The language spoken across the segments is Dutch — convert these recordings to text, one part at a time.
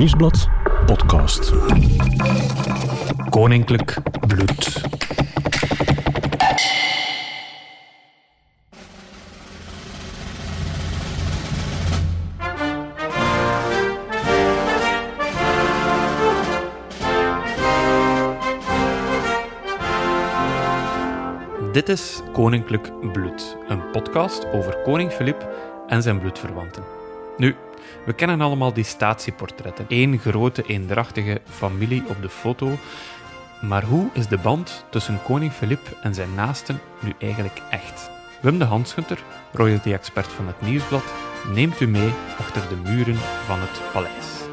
Nieuwsblad podcast. Koninklijk bloed. Dit is Koninklijk Bloed, een podcast over koning Filip en zijn bloedverwanten. Nu, we kennen allemaal die statieportretten. Eén grote, eendrachtige familie op de foto. Maar hoe is de band tussen koning Filip en zijn naasten nu eigenlijk echt? Wim de Hansgunter, royalty-expert van het Nieuwsblad, neemt u mee achter de muren van het paleis.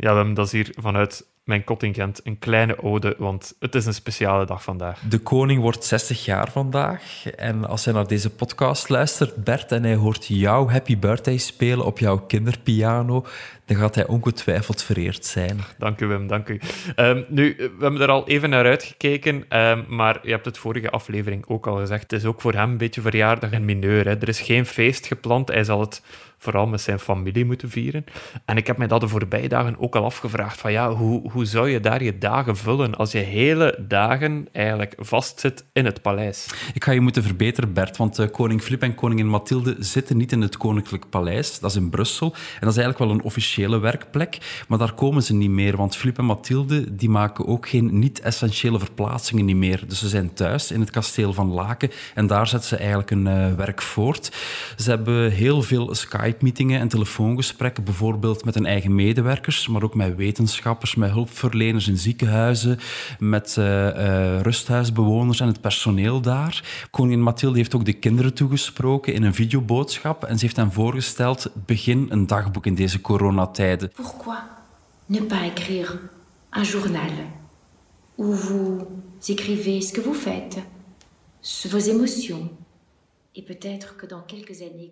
Ja, Wim, dat is hier vanuit mijn contingent een kleine ode, want het is een speciale dag vandaag. De koning wordt 60 jaar vandaag. En als hij naar deze podcast luistert, Bert, en hij hoort jouw Happy Birthday spelen op jouw kinderpiano, dan gaat hij ongetwijfeld vereerd zijn. Dank u, Wim, dank u. Um, nu, we hebben er al even naar uitgekeken, um, maar je hebt het vorige aflevering ook al gezegd. Het is ook voor hem een beetje verjaardag en mineur. Hè. Er is geen feest gepland. Hij zal het vooral met zijn familie moeten vieren. En ik heb mij dat de voorbije dagen ook al afgevraagd, van ja, hoe, hoe zou je daar je dagen vullen als je hele dagen eigenlijk vastzit in het paleis? Ik ga je moeten verbeteren, Bert, want uh, koning Filip en koningin Mathilde zitten niet in het koninklijk paleis, dat is in Brussel. En dat is eigenlijk wel een officiële werkplek, maar daar komen ze niet meer, want Filip en Mathilde die maken ook geen niet-essentiële verplaatsingen niet meer. Dus ze zijn thuis in het kasteel van Laken en daar zetten ze eigenlijk hun uh, werk voort. Ze hebben heel veel Skype Skype-meetingen en telefoongesprekken, bijvoorbeeld met hun eigen medewerkers, maar ook met wetenschappers, met hulpverleners in ziekenhuizen, met uh, uh, rusthuisbewoners en het personeel daar. Koningin Mathilde heeft ook de kinderen toegesproken in een videoboodschap en ze heeft hen voorgesteld, begin een dagboek in deze coronatijden. Pourquoi ne pas écrire un journal où vous écrivez ce que vous faites, vos émotions,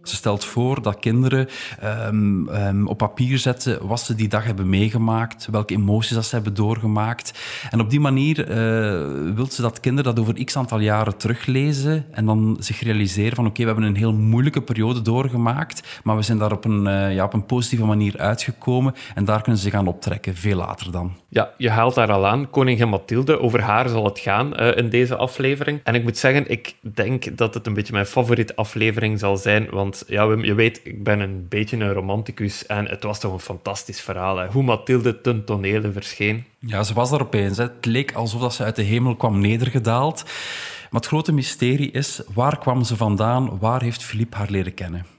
ze stelt voor dat kinderen um, um, op papier zetten wat ze die dag hebben meegemaakt, welke emoties dat ze hebben doorgemaakt. En op die manier uh, wil ze dat kinderen dat over x aantal jaren teruglezen en dan zich realiseren van oké, okay, we hebben een heel moeilijke periode doorgemaakt, maar we zijn daar op een, uh, ja, op een positieve manier uitgekomen en daar kunnen ze zich aan optrekken, veel later dan. Ja, je haalt daar al aan. Koningin Mathilde, over haar zal het gaan uh, in deze aflevering. En ik moet zeggen, ik denk dat het een beetje mijn favoriete aflevering zal zijn. Want ja, je weet, ik ben een beetje een romanticus. En het was toch een fantastisch verhaal. Hoe Mathilde ten tonele verscheen. Ja, ze was er opeens. Hè. Het leek alsof dat ze uit de hemel kwam nedergedaald. Maar het grote mysterie is, waar kwam ze vandaan? Waar heeft Philippe haar leren kennen?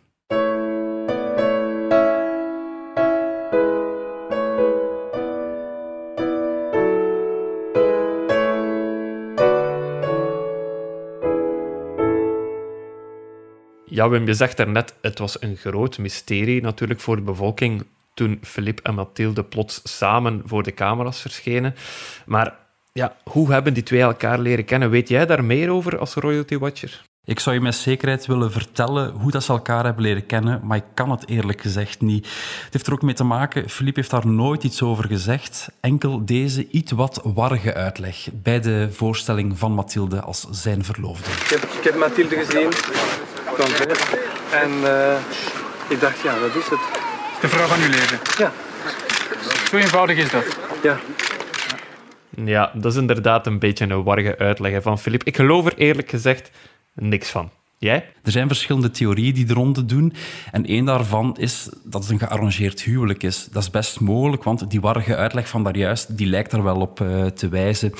Ja, Wim, je zegt er net, het was een groot mysterie natuurlijk voor de bevolking toen Philippe en Mathilde plots samen voor de camera's verschenen. Maar ja, hoe hebben die twee elkaar leren kennen? Weet jij daar meer over als royalty watcher? Ik zou je met zekerheid willen vertellen hoe dat ze elkaar hebben leren kennen, maar ik kan het eerlijk gezegd niet. Het heeft er ook mee te maken, Philippe heeft daar nooit iets over gezegd, enkel deze iets wat warrige uitleg bij de voorstelling van Mathilde als zijn verloofde. Ik heb, ik heb Mathilde gezien en uh, ik dacht, ja, dat is het. De vrouw van uw leven? Ja. Zo eenvoudig is dat? Ja. Ja, dat is inderdaad een beetje een warge uitleg van Philippe. Ik geloof er eerlijk gezegd niks van. Er zijn verschillende theorieën die de ronde doen. En één daarvan is dat het een gearrangeerd huwelijk is. Dat is best mogelijk, want die warrige uitleg van daarjuist, die lijkt er wel op uh, te wijzen.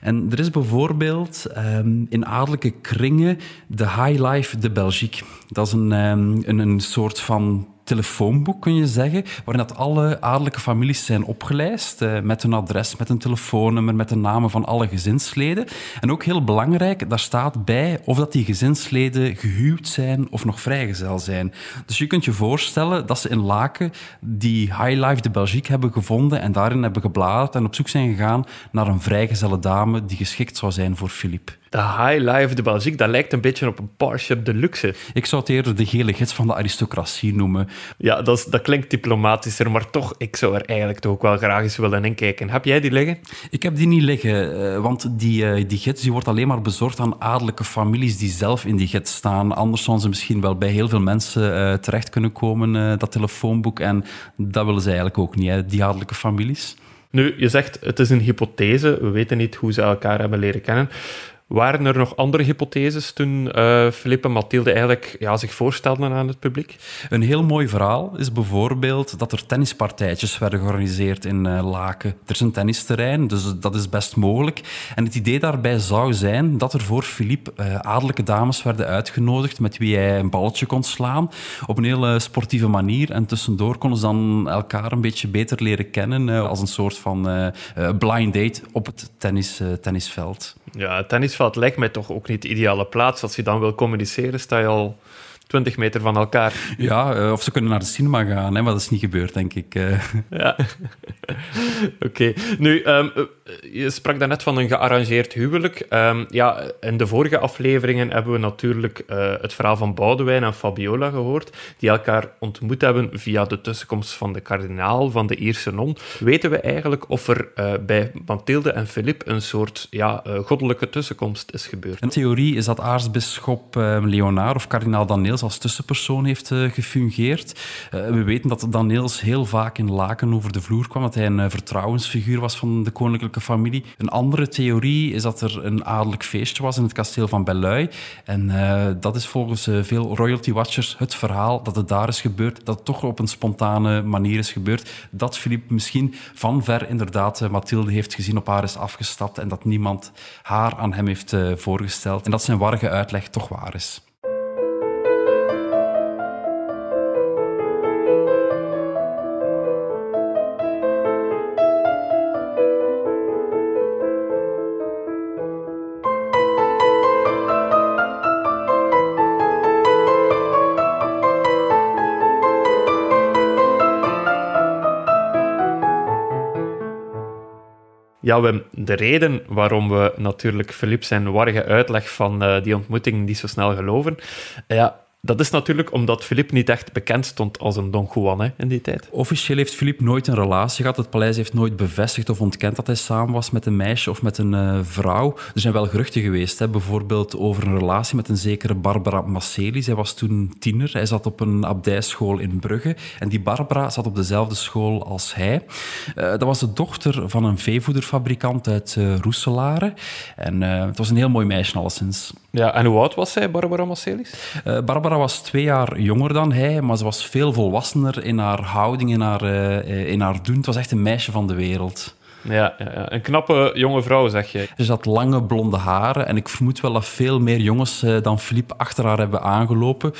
En er is bijvoorbeeld um, in adellijke kringen de High Life de Belgique. Dat is een, um, een, een soort van telefoonboek, kun je zeggen, waarin dat alle adellijke families zijn opgelijst, uh, met hun adres, met een telefoonnummer, met de namen van alle gezinsleden. En ook heel belangrijk, daar staat bij of dat die gezinsleden gehuwd zijn of nog vrijgezel zijn. Dus je kunt je voorstellen dat ze in Laken die High Life de Belgique hebben gevonden en daarin hebben gebladerd en op zoek zijn gegaan naar een vrijgezelle dame die geschikt zou zijn voor Philippe. De High Life de Belgique, dat lijkt een beetje op een Porsche Deluxe. Ik zou het eerder de gele gids van de aristocratie noemen. Ja, dat, is- dat klinkt diplomatischer, maar toch, ik zou er eigenlijk toch ook wel graag eens willen inkijken. Heb jij die liggen? Ik heb die niet liggen, eh, want die, eh, die gids die wordt alleen maar bezorgd aan adellijke families die zelf in die gids staan. Anders zouden ze misschien wel bij heel veel mensen eh, terecht kunnen komen, dat telefoonboek. En dat willen ze eigenlijk ook niet, hè, die adellijke families. Nu, je zegt het is een hypothese. We weten niet hoe ze elkaar hebben leren kennen. Waren er nog andere hypotheses toen Philippe en Mathilde eigenlijk ja, zich voorstelden aan het publiek? Een heel mooi verhaal is bijvoorbeeld dat er tennispartijtjes werden georganiseerd in eh, Laken. Er is een tennisterrein, dus dat is best mogelijk. En het idee daarbij zou zijn dat er voor Philippe eh, adellijke dames werden uitgenodigd met wie hij een balletje kon slaan op een hele sportieve manier. En tussendoor konden ze dan elkaar een beetje beter leren kennen als een soort van blind date op het tennis, tennisveld. Ja, het tennisveld lijkt mij toch ook niet de ideale plaats. Als je dan wil communiceren, sta je al 20 meter van elkaar. Ja, eh, of ze kunnen naar de cinema gaan, hè, maar dat is niet gebeurd, denk ik. eh. Ja. Oké. Nu, ehm, eh, je sprak daarnet van een gearrangeerd huwelijk. Ehm, ja, in de vorige afleveringen hebben we natuurlijk eh, het verhaal van Boudewijn en Fabiola gehoord, die elkaar ontmoet hebben via de tussenkomst van de kardinaal, van de Ierse non. Weten we eigenlijk of er eh, bij Mathilde en Philippe een soort ja, eh, goddelijke tussenkomst is gebeurd? Een theorie is dat aartsbisschop eh, Leonard of kardinaal Daneels als tussenpersoon heeft eh, gefungeerd. Eh, we weten dat Daneels heel vaak in Laken over de vloer kwam, dat hij een eh, vertrouwensfiguur was van de koninklijke familie. Een andere theorie is dat er een adellijk feestje was in het kasteel van Belleuil. En eh, dat is volgens eh, veel royalty watchers het verhaal dat het daar is gebeurd, dat het toch op een spontane manier is gebeurd. Dat Philippe misschien van ver inderdaad eh, Mathilde heeft gezien, op haar is afgestapt en dat niemand haar aan hem heeft voorgesteld. En dat zijn warge uitleg toch waar is. Ja, de reden waarom we natuurlijk Philippe zijn warge uitleg van eh, die ontmoeting niet zo snel geloven, ja, dat is natuurlijk omdat Philippe niet echt bekend stond als een Don Juan hè, in die tijd. Officieel heeft Philippe nooit een relatie gehad. Het paleis heeft nooit bevestigd of ontkend dat hij samen was met een meisje of met een eh, vrouw. Er zijn wel geruchten geweest, hè, bijvoorbeeld over een relatie met een zekere Barbara Macelis. Hij was toen tiener. Hij zat op een abdijschool in Brugge. En die Barbara zat op dezelfde school als hij. Eh, dat was de dochter van een veevoederfabrikant uit uh. En het was een heel mooi meisje alleszins. Ja, en hoe oud was zij, Barbara Macelis? Uh, Barbara was twee jaar jonger dan hij, maar ze was veel volwassener in haar houding, in haar, uh, in haar doen. Het was echt een meisje van de wereld. Ja, ja, ja, een knappe jonge vrouw, zeg je. Ze had lange blonde haren en ik vermoed wel dat veel meer jongens uh, dan Philippe achter haar hebben aangelopen.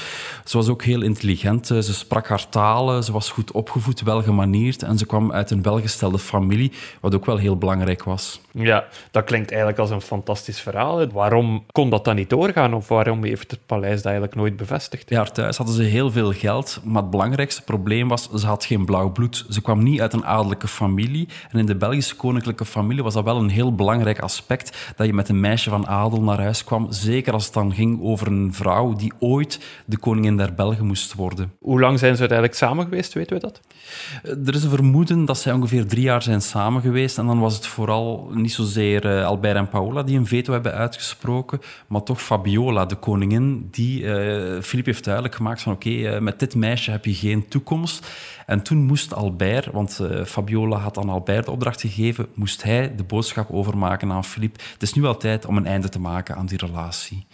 Ze was ook heel intelligent. Ze sprak haar talen, ze was goed opgevoed, welgemanierd en ze kwam uit een welgestelde familie, wat ook wel heel belangrijk was. Ja, dat klinkt eigenlijk als een fantastisch verhaal. Waarom kon dat dan niet doorgaan of waarom heeft het paleis dat eigenlijk nooit bevestigd? Ja, thuis hadden ze heel veel geld, maar het belangrijkste probleem was, ze had geen blauw bloed. Ze kwam niet uit een adellijke familie en in de Belgische koninklijke familie was dat wel een heel belangrijk aspect, dat je met een meisje van adel naar huis kwam, zeker als het dan ging over een vrouw die ooit de koningin der Belgen moest worden. Hoe lang zijn ze uiteindelijk samen geweest, weten we dat? Er is een vermoeden dat zij ongeveer drie jaar zijn samen geweest en dan was het vooral niet zozeer uh, Albert en Paola die een veto hebben uitgesproken, maar toch Fabiola, de koningin, die uh, Philippe heeft duidelijk gemaakt van oké, okay, uh, met dit meisje heb je geen toekomst. En toen moest Albert, want uh, Fabiola had aan Albert de opdracht gegeven, moest hij de boodschap overmaken aan Philippe. Het is nu al tijd om een einde te maken aan die relatie.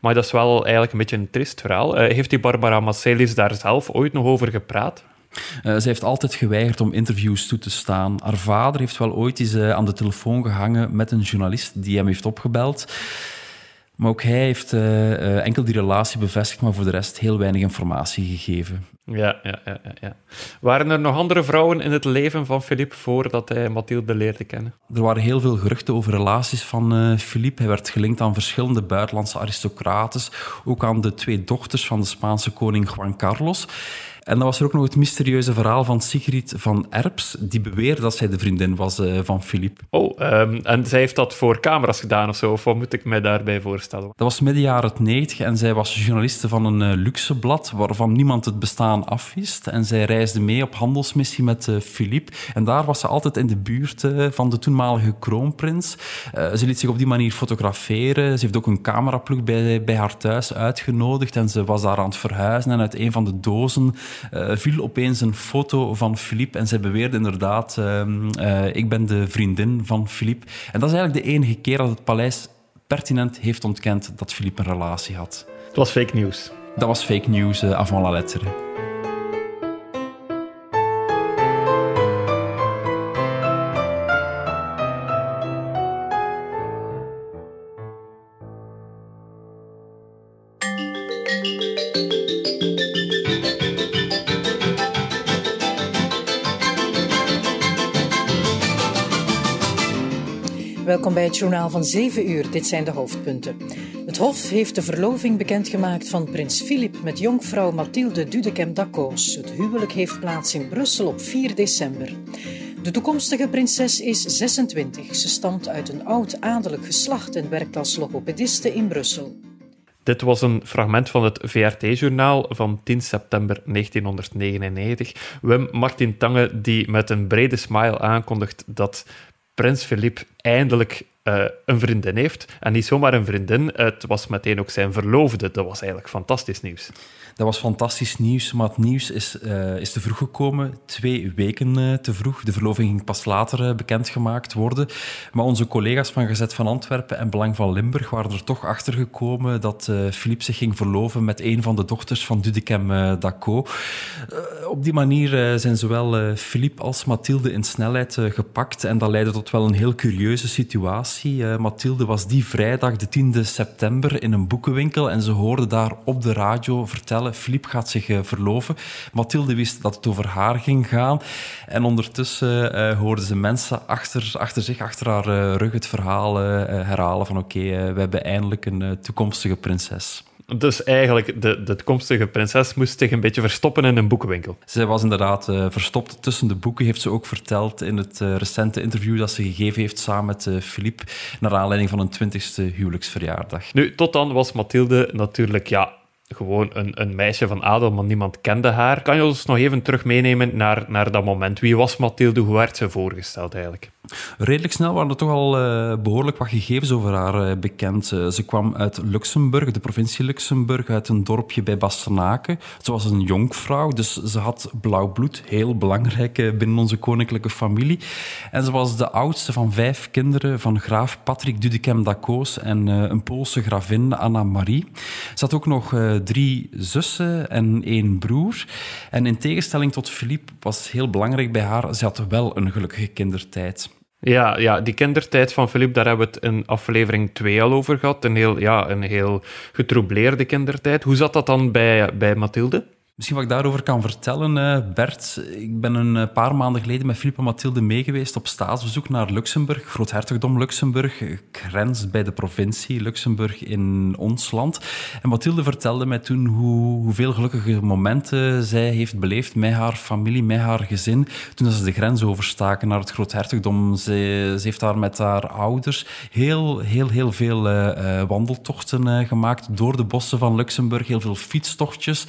Maar dat is wel eigenlijk een beetje een trist verhaal. Uh, heeft die Barbara Macelis daar zelf ooit nog over gepraat? Uh, ze heeft altijd geweigerd om interviews toe te staan. Haar vader heeft wel ooit eens uh, aan de telefoon gehangen met een journalist die hem heeft opgebeld. Maar ook hij heeft uh, enkel die relatie bevestigd, maar voor de rest heel weinig informatie gegeven. Ja, ja, ja, ja. Waren er nog andere vrouwen in het leven van Philippe voordat hij Mathilde leerde kennen? Er waren heel veel geruchten over relaties van uh, Philippe. Hij werd gelinkt aan verschillende buitenlandse aristocraten, ook aan de twee dochters van de Spaanse koning Juan Carlos. En dan was er ook nog het mysterieuze verhaal van Sigrid van Erps, die beweerde dat zij de vriendin was uh, van Philippe. Oh, um, en zij heeft dat voor camera's gedaan of zo, of wat moet ik mij daarbij voorstellen? Dat was midden jaren 90 en zij was journaliste van een uh, luxe blad waarvan niemand het bestaan afwist. En zij reisde mee op handelsmissie met uh, Philippe. En daar was ze altijd in de buurt van de toenmalige kroonprins. ze liet zich op die manier fotograferen. Ze heeft ook een cameraploeg bij, bij haar thuis uitgenodigd en ze was daar aan het verhuizen. En uit een van de dozen viel opeens een foto van Philippe en zij beweerde inderdaad, uh, uh, ik ben de vriendin van Philippe. En dat is eigenlijk de enige keer dat het paleis pertinent heeft ontkend dat Philippe een relatie had. Het was fake news. Dat was fake news avant la lettre. Het journaal van 7 uur. Dit zijn de hoofdpunten. Het Hof heeft de verloving bekendgemaakt van prins Filip met jonkvrouw Mathilde Dudekem d'Accos. Het huwelijk heeft plaats in Brussel op 4 december. De toekomstige prinses is 26. Ze stamt uit een oud adellijk geslacht en werkt als logopediste in Brussel. Dit was een fragment van het VRT-journaal van 10 september 1999. Wim Martin Tange die met een brede smile aankondigt dat prins Philippe eindelijk uh, een vriendin heeft. En niet zomaar een vriendin, het was meteen ook zijn verloofde. Dat was eigenlijk fantastisch nieuws. Dat was fantastisch nieuws, maar het nieuws is, uh, is te vroeg gekomen. Twee weken uh, te vroeg. De verloving ging pas later uh, bekendgemaakt worden. Maar onze collega's van Gezet van Antwerpen en Belang van Limburg waren er toch achter gekomen dat Philippe zich ging verloven met een van de dochters van Dudekem Daco. op die manier zijn zowel Philippe als Mathilde in snelheid gepakt. En dat leidde tot wel een heel curieuze situatie. Mathilde was die vrijdag, de 10e september, in een boekenwinkel en ze hoorde daar op de radio vertellen Filip gaat zich uh, verloven. Mathilde wist dat het over haar ging gaan. En ondertussen uh, hoorden ze mensen achter, achter zich, achter haar uh, rug, het verhaal herhalen van oké, okay, we hebben eindelijk een toekomstige prinses. Dus eigenlijk, de, de toekomstige prinses moest zich een beetje verstoppen in een boekenwinkel. Zij was inderdaad uh, verstopt tussen de boeken, heeft ze ook verteld in het uh, recente interview dat ze gegeven heeft samen met uh, Philippe, naar aanleiding van een twintigste huwelijksverjaardag. Nu, tot dan was Mathilde natuurlijk ja, gewoon een, een meisje van adel, maar niemand kende haar. Kan je ons nog even terug meenemen naar, naar dat moment? Wie was Mathilde? Hoe werd ze voorgesteld eigenlijk? Redelijk snel waren er toch al uh, behoorlijk wat gegevens over haar uh, bekend. Uh, ze kwam uit Luxemburg, de provincie Luxemburg, uit een dorpje bij Bastenaken. Ze was een jonkvrouw, dus ze had blauw bloed, heel belangrijk binnen onze koninklijke familie. En ze was de oudste van vijf kinderen van graaf Patrick Dudekem d'Acoos en een Poolse gravin Anna-Marie. Ze had ook nog drie zussen en één broer. En in tegenstelling tot Philippe was heel belangrijk bij haar, ze had wel een gelukkige kindertijd. Ja, ja, die kindertijd van Philippe, daar hebben we het in aflevering 2 al over gehad. Een heel, ja, een heel getroubleerde kindertijd. Hoe zat dat dan bij, bij Mathilde? Misschien wat ik daarover kan vertellen, eh, Bert. Ik ben een eh, paar maanden geleden met Philippe en Mathilde meegeweest op staatsbezoek naar Luxemburg, Groothertogdom Luxemburg, grenst bij de provincie Luxemburg in ons land. En Mathilde vertelde mij toen hoe, hoeveel gelukkige momenten zij heeft beleefd met haar familie, met haar gezin, toen ze de grens overstaken naar het Groothertogdom. Ze, ze heeft daar met haar ouders heel, heel, heel veel wandeltochten gemaakt door de bossen van Luxemburg, heel veel fietstochtjes.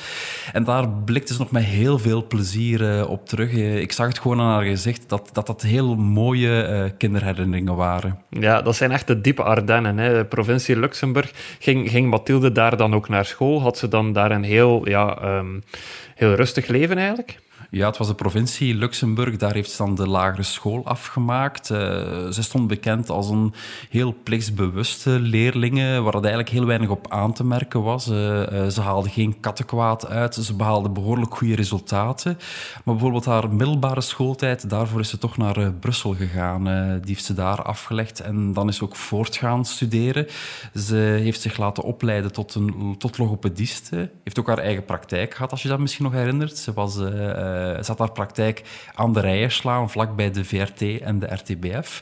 En daar blikte ze nog met heel veel plezier uh, op terug. Uh, ik zag het gewoon aan haar gezicht dat dat, dat heel mooie uh, kinderherinneringen waren. Ja, dat zijn echt de diepe Ardennen. Hè. Provincie Luxemburg. Ging, ging Mathilde daar dan ook naar school? Had ze dan daar een heel, ja, um, heel rustig leven eigenlijk? Ja, het was de provincie Luxemburg. Daar heeft ze dan de lagere school afgemaakt. Uh, ze stond bekend als een heel plichtsbewuste leerlinge, waar het eigenlijk heel weinig op aan te merken was. Uh, uh, ze haalde geen kattenkwaad uit. Ze behaalde behoorlijk goede resultaten. Maar bijvoorbeeld haar middelbare schooltijd, daarvoor is ze toch naar Brussel gegaan. die heeft ze daar afgelegd en dan is ze ook voortgaan studeren. Ze heeft zich laten opleiden tot, een, tot. Heeft ook haar eigen praktijk gehad, als je dat misschien nog herinnert. Ze was zat haar praktijk aan de rijen slaan, vlakbij de VRT en de RTBF.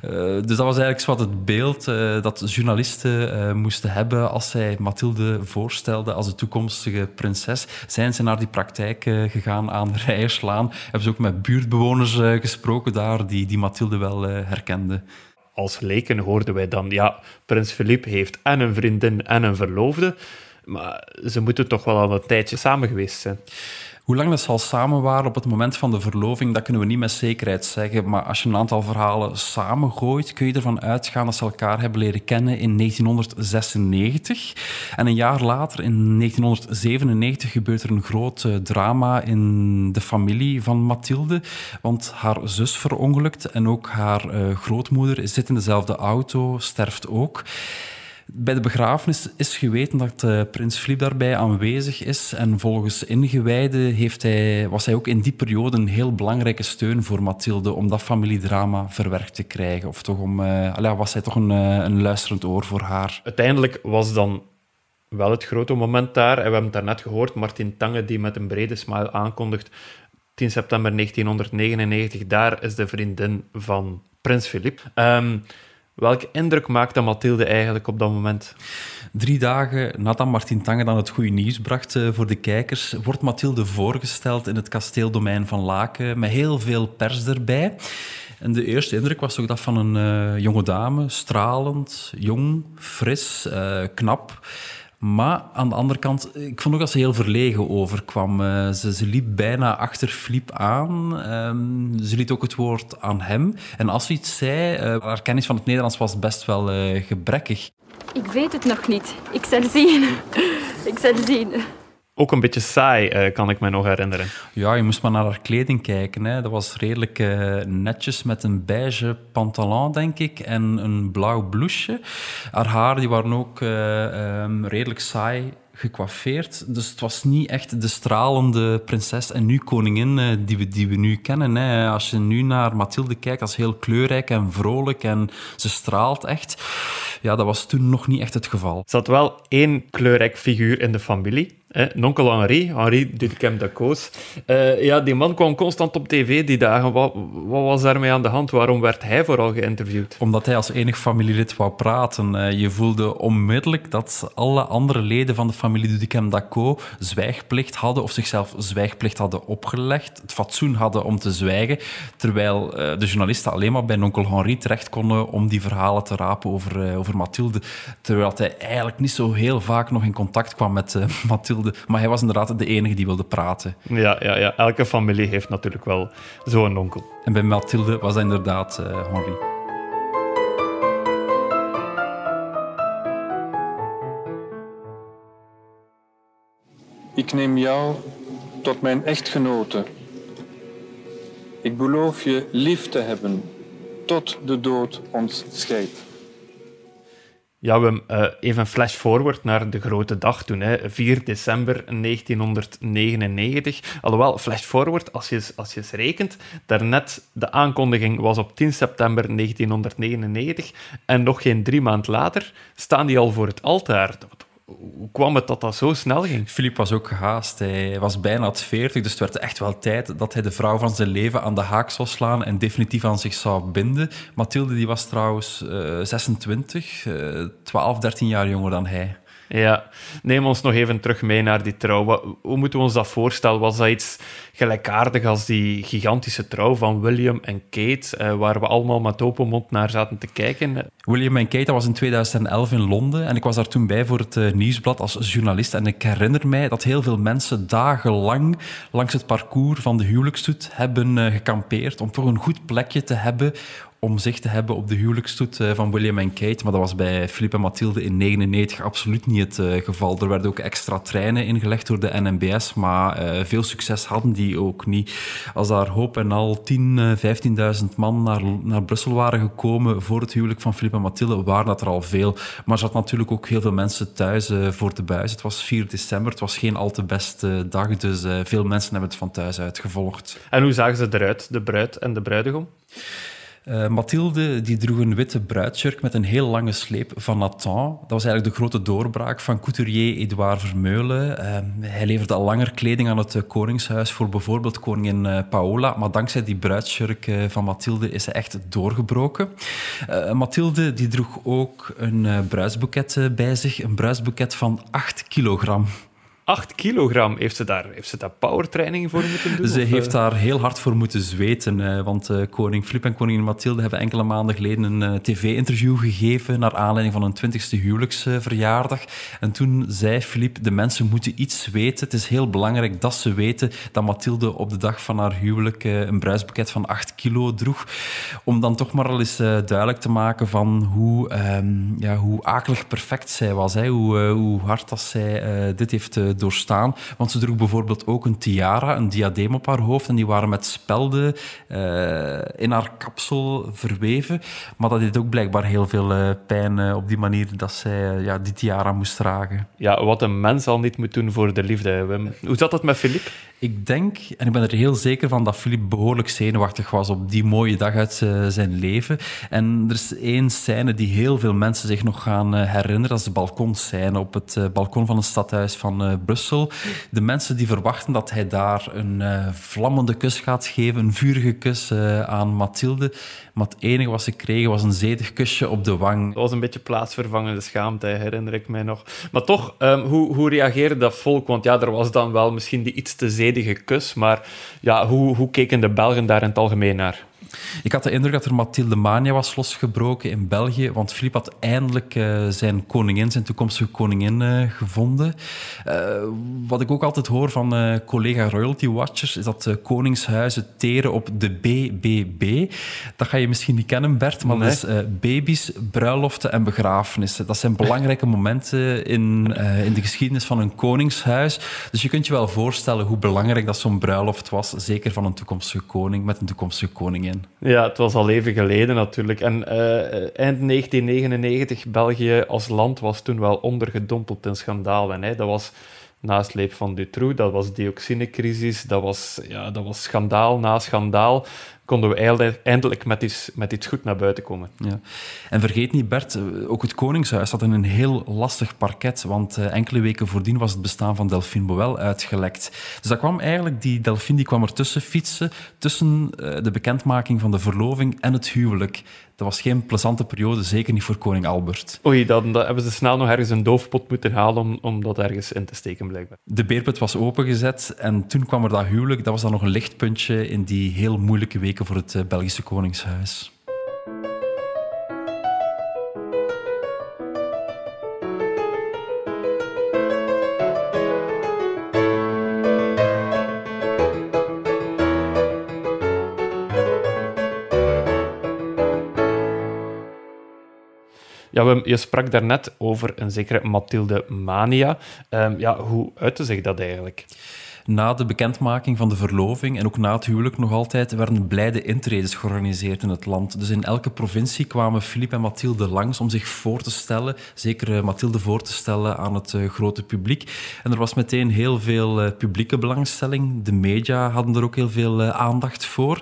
dus dat was eigenlijk wat het beeld dat journalisten moesten hebben als zij Mathilde voorstelden als de toekomstige prinses. Zijn ze naar die praktijk gegaan aan de rijen slaan? Hebben ze ook met buurtbewoners gesproken daar die, die Mathilde wel herkenden? als leken hoorden wij dan, ja, prins Filip heeft en een vriendin en een verloofde, maar ze moeten toch wel al een tijdje samen geweest zijn. Hoe lang dat ze al samen waren op het moment van de verloving, dat kunnen we niet met zekerheid zeggen. Maar als je een aantal verhalen samengooit, kun je ervan uitgaan dat ze elkaar hebben leren kennen in 1996. En een jaar later, in 1997, gebeurt er een groot eh, drama in de familie van Mathilde. Want haar zus verongelukt en ook haar uh, grootmoeder zit in dezelfde auto, sterft ook. Bij de begrafenis is geweten dat uh, prins Filip daarbij aanwezig is. En volgens ingewijden heeft hij, was hij ook in die periode een heel belangrijke steun voor Mathilde om dat familiedrama verwerkt te krijgen. Of toch om, uh, was hij toch een, uh, een luisterend oor voor haar. Uiteindelijk was dan wel het grote moment daar. En we hebben het daarnet gehoord, Martin Tange die met een brede smile aankondigt 10 september 1999, daar is de vriendin van prins Filip. Um, Welke indruk maakte Mathilde eigenlijk op dat moment? Drie dagen nadat Martin Tange dan het goede nieuws bracht eh, voor de kijkers, wordt Mathilde voorgesteld in het kasteeldomein van Laken met heel veel pers erbij. En de eerste indruk was ook dat van een uh, jonge dame, stralend, jong, fris, uh, knap. Maar aan de andere kant, ik vond ook dat ze heel verlegen overkwam. Uh, ze, ze, liep bijna achter Filip aan. Um, ze liet ook het woord aan hem. En als ze iets zei, uh, haar kennis van het Nederlands was best wel uh, gebrekkig. Ik weet het nog niet. Ik zal zien. ik zal zien ook een beetje saai, uh, kan ik me nog herinneren. Ja, je moest maar naar haar kleding kijken. Hè. Dat was redelijk uh, netjes met een beige pantalon, denk ik, en een blauw blouseje. Haar haar die waren ook uh, um, redelijk saai gecoiffeerd. Dus het was niet echt de stralende prinses en nu koningin die, we, die we nu kennen. Hè. Als je nu naar Mathilde kijkt, dat is heel kleurrijk en vrolijk en ze straalt echt. Ja, dat was toen nog niet echt het geval. Er zat wel één kleurrijk figuur in de familie. Eh, nonkel Henri, Henri Dudkem de Koos. Uh, ja, die man kwam constant op tv die dagen. Wat, wat, was daarmee aan de hand? Waarom werd hij vooral geïnterviewd? Omdat hij als enig familielid wou praten. Uh, je voelde onmiddellijk dat alle andere leden van de familie Dudkem Daco zwijgplicht hadden of zichzelf zwijgplicht hadden opgelegd, het fatsoen hadden om te zwijgen, terwijl de journalisten alleen maar bij nonkel Henri terecht konden om die verhalen te rapen over, over Mathilde, terwijl hij eigenlijk niet zo heel vaak nog in contact kwam met Mathilde maar hij was inderdaad de enige die wilde praten. Ja, ja, ja. elke familie heeft natuurlijk wel zo'n onkel. En bij Mathilde was dat inderdaad uh, Henri. Ik neem jou tot mijn echtgenote. Ik beloof je lief te hebben tot de dood ons scheidt. Ja, we uh, even flash forward naar de grote dag toen, hè, 4 december 1999. Alhoewel, flash forward, als je, als je eens rekent, daarnet de aankondiging was op 10 september 1999 en nog geen drie maand later staan die al voor het altaar hoe kwam het dat dat zo snel ging? Filip was ook gehaast. Hij was bijna het 40, dus het werd echt wel tijd dat hij de vrouw van zijn leven aan de haak zou slaan en definitief aan zich zou binden. Mathilde die was trouwens uh, 26, uh, 12, 13 jaar jonger dan hij. Ja, neem ons nog even terug mee naar die trouw. Hoe moeten we ons dat voorstellen? Was dat iets gelijkaardig als die gigantische trouw van William en Kate, eh, waar we allemaal met open mond naar zaten te kijken? William en Kate, dat was in 2011 in Londen en ik was daar toen bij voor het uh, nieuwsblad als journalist en ik herinner mij dat heel veel mensen dagenlang langs het parcours van de huwelijksstoet hebben uh, gekampeerd om toch een goed plekje te hebben om zich te hebben op de huwelijksstoet eh, van William en Kate. Maar dat was bij Philippe en Mathilde in 1999 absoluut niet het uh, geval. Er werden ook extra treinen ingelegd door de NMBS, maar uh, veel succes hadden die ook niet. Als daar hoop en al 10, 15.000 man naar, naar Brussel waren gekomen voor het huwelijk van Philippe en Mathilde, waren dat er al veel. Maar er zat natuurlijk ook heel veel mensen thuis voor de buis. Het was 4 december, het was geen al te beste dag, dus veel mensen hebben het van thuis uit gevolgd. En hoe zagen ze eruit, de bruid en de bruidegom? Uh, Mathilde die droeg een witte bruidsjurk met een heel lange sleep van Nathan. Dat was eigenlijk de grote doorbraak van couturier Edouard Vermeulen. Uh, hij leverde al langer kleding aan het uh, Koningshuis voor bijvoorbeeld koningin Paola. Maar dankzij die bruidsjurk van Mathilde is hij echt doorgebroken. Mathilde die droeg ook een bruidsboeket bij zich. Een bruidsboeket van 8 kilogram. 8 kilogram. Heeft ze daar, heeft ze daar powertraining voor moeten doen? Ze heeft eh? daar heel hard voor moeten zweten. Eh, want uh, koning Filip en koningin Mathilde hebben enkele maanden geleden een tv-interview gegeven naar aanleiding van een 20ste huwelijksverjaardag. En toen zei Filip, de mensen moeten iets weten. Het is heel belangrijk dat ze weten dat Mathilde op de dag van haar huwelijk een bruisboeket van 8 kilo droeg. Om dan toch maar al eens duidelijk te maken van hoe, um, ja, hoe akelig perfect zij was. Hè? Hoe, hoe hard dat zij dit heeft doorstaan. Want ze droeg bijvoorbeeld ook een tiara, een diadeem op haar hoofd. En die waren met spelden uh, in haar kapsel verweven. Maar dat deed ook blijkbaar heel veel uh, pijn uh, op die manier dat zij ja, die tiara moest dragen. Ja, wat een mens al niet moet doen voor de liefde, Wim. Hoe zat dat met Philippe? Ik denk, en ik ben er heel zeker van, dat Philippe behoorlijk zenuwachtig was op die mooie dag uit zijn leven. En er is één scène die heel veel mensen zich nog gaan herinneren. Dat is de balkonscène op het balkon van het stadhuis van Brussel. De mensen die verwachten dat hij daar een uh, vlammende kus gaat geven, een vurige kus uh, aan Mathilde. Maar het enige wat ze kregen was een zedig kusje op de wang. Dat was een beetje plaatsvervangende schaamte, herinner ik mij nog. Maar toch, um, hoe, hoe reageerde dat volk? Want ja, er was dan wel misschien die iets te zedige kus, maar ja, hoe, hoe keken de Belgen daar in het algemeen naar? Ik had de indruk dat er Mathilde Mania was losgebroken in België, want Filip had eindelijk uh, zijn koningin, zijn toekomstige koningin, uh, gevonden. Uh, wat ik ook altijd hoor van collega Royalty Watchers, is dat koningshuizen teren op de BBB. Dat ga je misschien niet kennen, Bert, maar nee. dat is baby's, bruiloften en begrafenissen. Dat zijn belangrijke momenten in, in de geschiedenis van een koningshuis. Dus je kunt je wel voorstellen hoe belangrijk dat zo'n bruiloft was, zeker van een toekomstige koning met een toekomstige koningin. Ja, het was al even geleden natuurlijk. En uh, eind 1999, België als land was toen wel ondergedompeld in schandalen. Hè. Dat was nasleep van Dutroux, dat was dioxinecrisis, dat was, ja, dat was schandaal na schandaal konden we eindelijk met iets, met iets goed naar buiten komen. Ja. En vergeet niet, Bert, eh, ook het Koningshuis had een heel lastig parket, want uh, enkele weken voordien was het bestaan van Delphine Boel uitgelekt. Dus dat kwam eigenlijk, die Delphine die kwam ertussen fietsen, tussen uh, de bekendmaking van de verloving en het huwelijk. Dat was geen plezante periode, zeker niet voor koning Albert. Oei, dan, dan hebben ze snel nog ergens een doofpot moeten halen om, om dat ergens in te steken, blijkbaar. De beerput was opengezet en toen kwam er dat huwelijk. Dat was dan nog een lichtpuntje in die heel moeilijke weken voor het eh, Belgische Koningshuis. Ja, je sprak daarnet over een zekere Mathilde Mania. Um, ja, hoe uitte zich dat eigenlijk? Na de bekendmaking van de verloving en ook na het huwelijk nog altijd werden blijde intredes georganiseerd in het land. Dus in elke provincie kwamen Philippe en Mathilde langs om zich voor te stellen, zeker eh, Mathilde voor te stellen aan het uh, grote publiek. En er was meteen heel veel uh, publieke belangstelling. De media hadden er ook heel veel aandacht voor.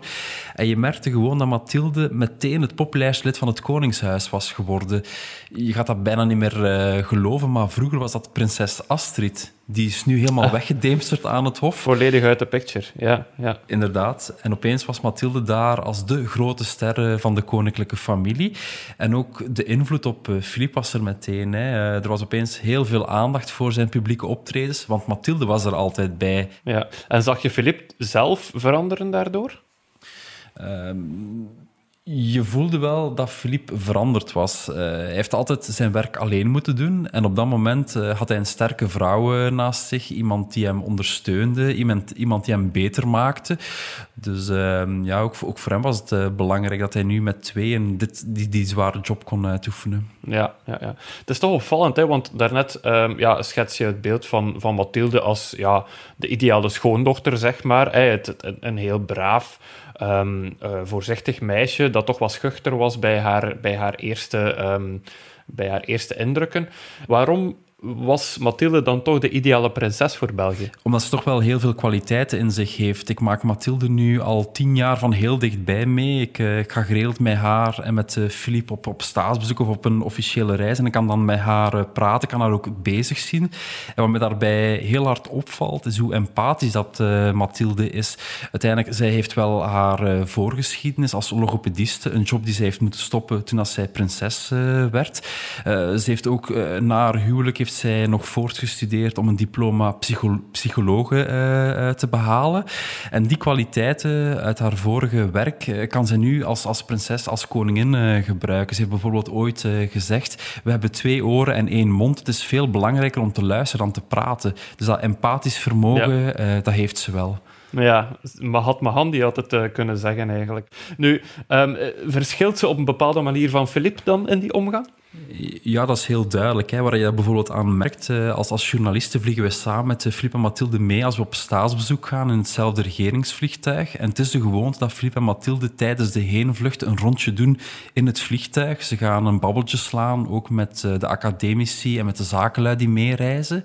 En je merkte gewoon dat Mathilde meteen het populairste lid van het Koningshuis was geworden. Je gaat dat bijna niet meer geloven, maar vroeger was dat prinses Astrid. Die is nu helemaal ah. weggedemsterd aan het hof. Volledig uit de picture, ja, ja. Inderdaad. En opeens was Mathilde daar als de grote ster van de koninklijke familie. En ook de invloed op Filip was er meteen. Hè. Eh, er was opeens heel veel aandacht voor zijn publieke optredens, want Mathilde was er altijd bij. Ja. En zag je Filip zelf veranderen daardoor? Um, je voelde wel dat Philippe veranderd was. Uh, hij heeft altijd zijn werk alleen moeten doen. En op dat moment uh, had hij een sterke vrouw uh, naast zich. Iemand die hem ondersteunde. Iemand, iemand die hem beter maakte. Dus ehm, ja, ook, ook, voor hem was het belangrijk dat hij nu met tweeën dit, die, die zware job kon uitoefenen. Ja, ja, ja, het is toch opvallend, hè? want daarnet um, ja, schets je het beeld van, van Mathilde als ja, de ideale schoondochter, zeg maar. Het, het, een heel braaf um, voorzichtig meisje dat toch wat schuchter was bij haar, bij haar, eerste, um, bij haar eerste indrukken. Waarom was Mathilde dan toch de ideale prinses voor België? Omdat ze toch wel heel veel kwaliteiten in zich heeft. Ik maak Mathilde nu al tien jaar van heel dichtbij mee. Ik, uh, ik ga geregeld met haar en met uh, op, op staatsbezoek of op een officiële reis. En ik kan dan met haar uh, praten, kan haar ook bezig zien. En wat me daarbij heel hard opvalt, is hoe empathisch dat Mathilde is. Uiteindelijk, zij heeft wel haar voorgeschiedenis als logopediste. Een job die zij heeft moeten stoppen toen als zij prinses werd. ze heeft ook na haar huwelijk heeft zij nog voortgestudeerd om een diploma psycho psychologe uh, te behalen. En die kwaliteiten uit haar vorige werk uh, kan zij nu als, als prinses, als koningin gebruiken. Ze heeft bijvoorbeeld ooit gezegd, we hebben twee oren en één mond. Het is veel belangrijker om te luisteren dan te praten. Dus dat empathisch vermogen, ja. dat heeft ze wel. Ja, Mahatma Gandhi had het uh, kunnen zeggen eigenlijk. Nu, um, verschilt ze op een bepaalde manier van Philippe dan in die omgang? Ja, dat is heel duidelijk. Hè. Waar je bijvoorbeeld aan merkt, eh, als, als journalisten vliegen we samen met Filip en Mathilde mee als we op staatsbezoek gaan in hetzelfde regeringsvliegtuig. En het is de gewoonte dat Filip en Mathilde tijdens de heenvlucht een rondje doen in het vliegtuig. Ze gaan een babbeltje slaan, ook met de academici en met de zakenlui die meereizen.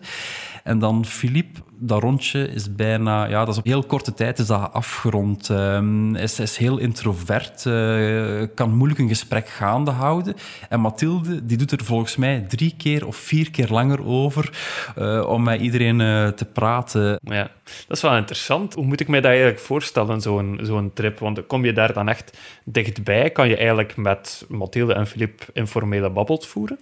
En dan Philippe, dat rondje is bijna, ja, dat is op heel korte tijd is dat afgerond. Um, is, is heel introvert, uh, kan moeilijk een gesprek gaande houden. En Mathilde, die doet er volgens mij drie keer of vier keer langer over uh, om met iedereen uh, te praten. Ja, dat is wel interessant. Hoe moet ik mij dat eigenlijk voorstellen, zo'n zo'n trip? Want kom je daar dan echt dichtbij? Kan je eigenlijk met Mathilde en Philippe informele babbels voeren?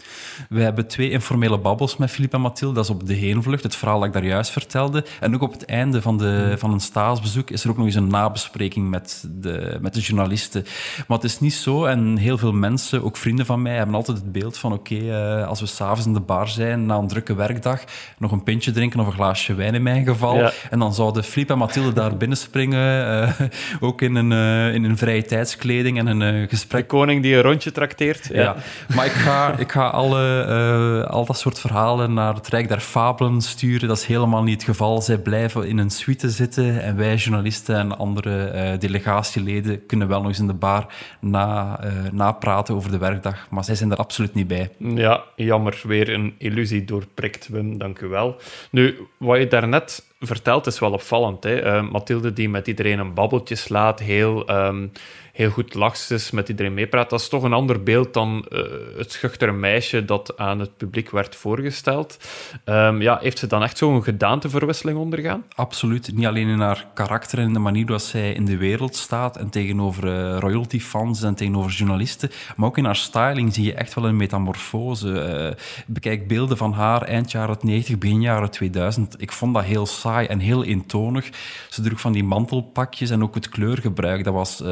We hebben twee informele babbels met Philippe en Mathilde. Dat is op de heenvlucht het verhaal dat ik daar juist vertelde. En ook op het einde van, de, van een staatsbezoek is er ook nog eens een nabespreking met de, met de journalisten. Maar het is niet zo, en heel veel mensen, ook vrienden van mij, hebben altijd het beeld van oké, okay, uh, als we s'avonds in de bar zijn, na een drukke werkdag, nog een pintje drinken of een glaasje wijn in mijn geval. Ja. En dan zouden Filip en Mathilde daar binnenspringen, uh, ook in een, uh, in een vrije tijdskleding en een gesprek. De koning die een rondje trakteert. Ja. ja. Maar ik ga, ik ga alle, al dat soort verhalen naar het Rijk der Fabelen sturen. Dat is helemaal niet het geval. Zij blijven in een suite zitten en wij journalisten en andere uh, delegatieleden kunnen wel nog eens in de bar na, uh, napraten over de werkdag, maar zij zijn er absoluut niet bij. Ja, jammer. Weer een illusie doorprikt, Wim. Dank u wel. Nu, wat je daarnet vertelt is wel opvallend. Hè? Uh, Mathilde die met iedereen een babbeltje slaat, heel... Um, heel goed lachs met iedereen meepraat. Dat is toch een ander beeld dan uh, het schuchtere meisje dat aan het publiek werd voorgesteld. Um, ja, heeft ze dan echt zo'n gedaanteverwisseling ondergaan? Absoluut. Niet alleen in haar karakter en in de manier waarop zij in de wereld staat en tegenover uh, royalty-fans en tegenover journalisten, maar ook in haar styling zie je echt wel een metamorfose. Bekijk beelden van haar eind jaren 90, begin jaren 2000. Ik vond dat heel saai en heel eentonig. Ze droeg van die mantelpakjes en ook het kleurgebruik, dat was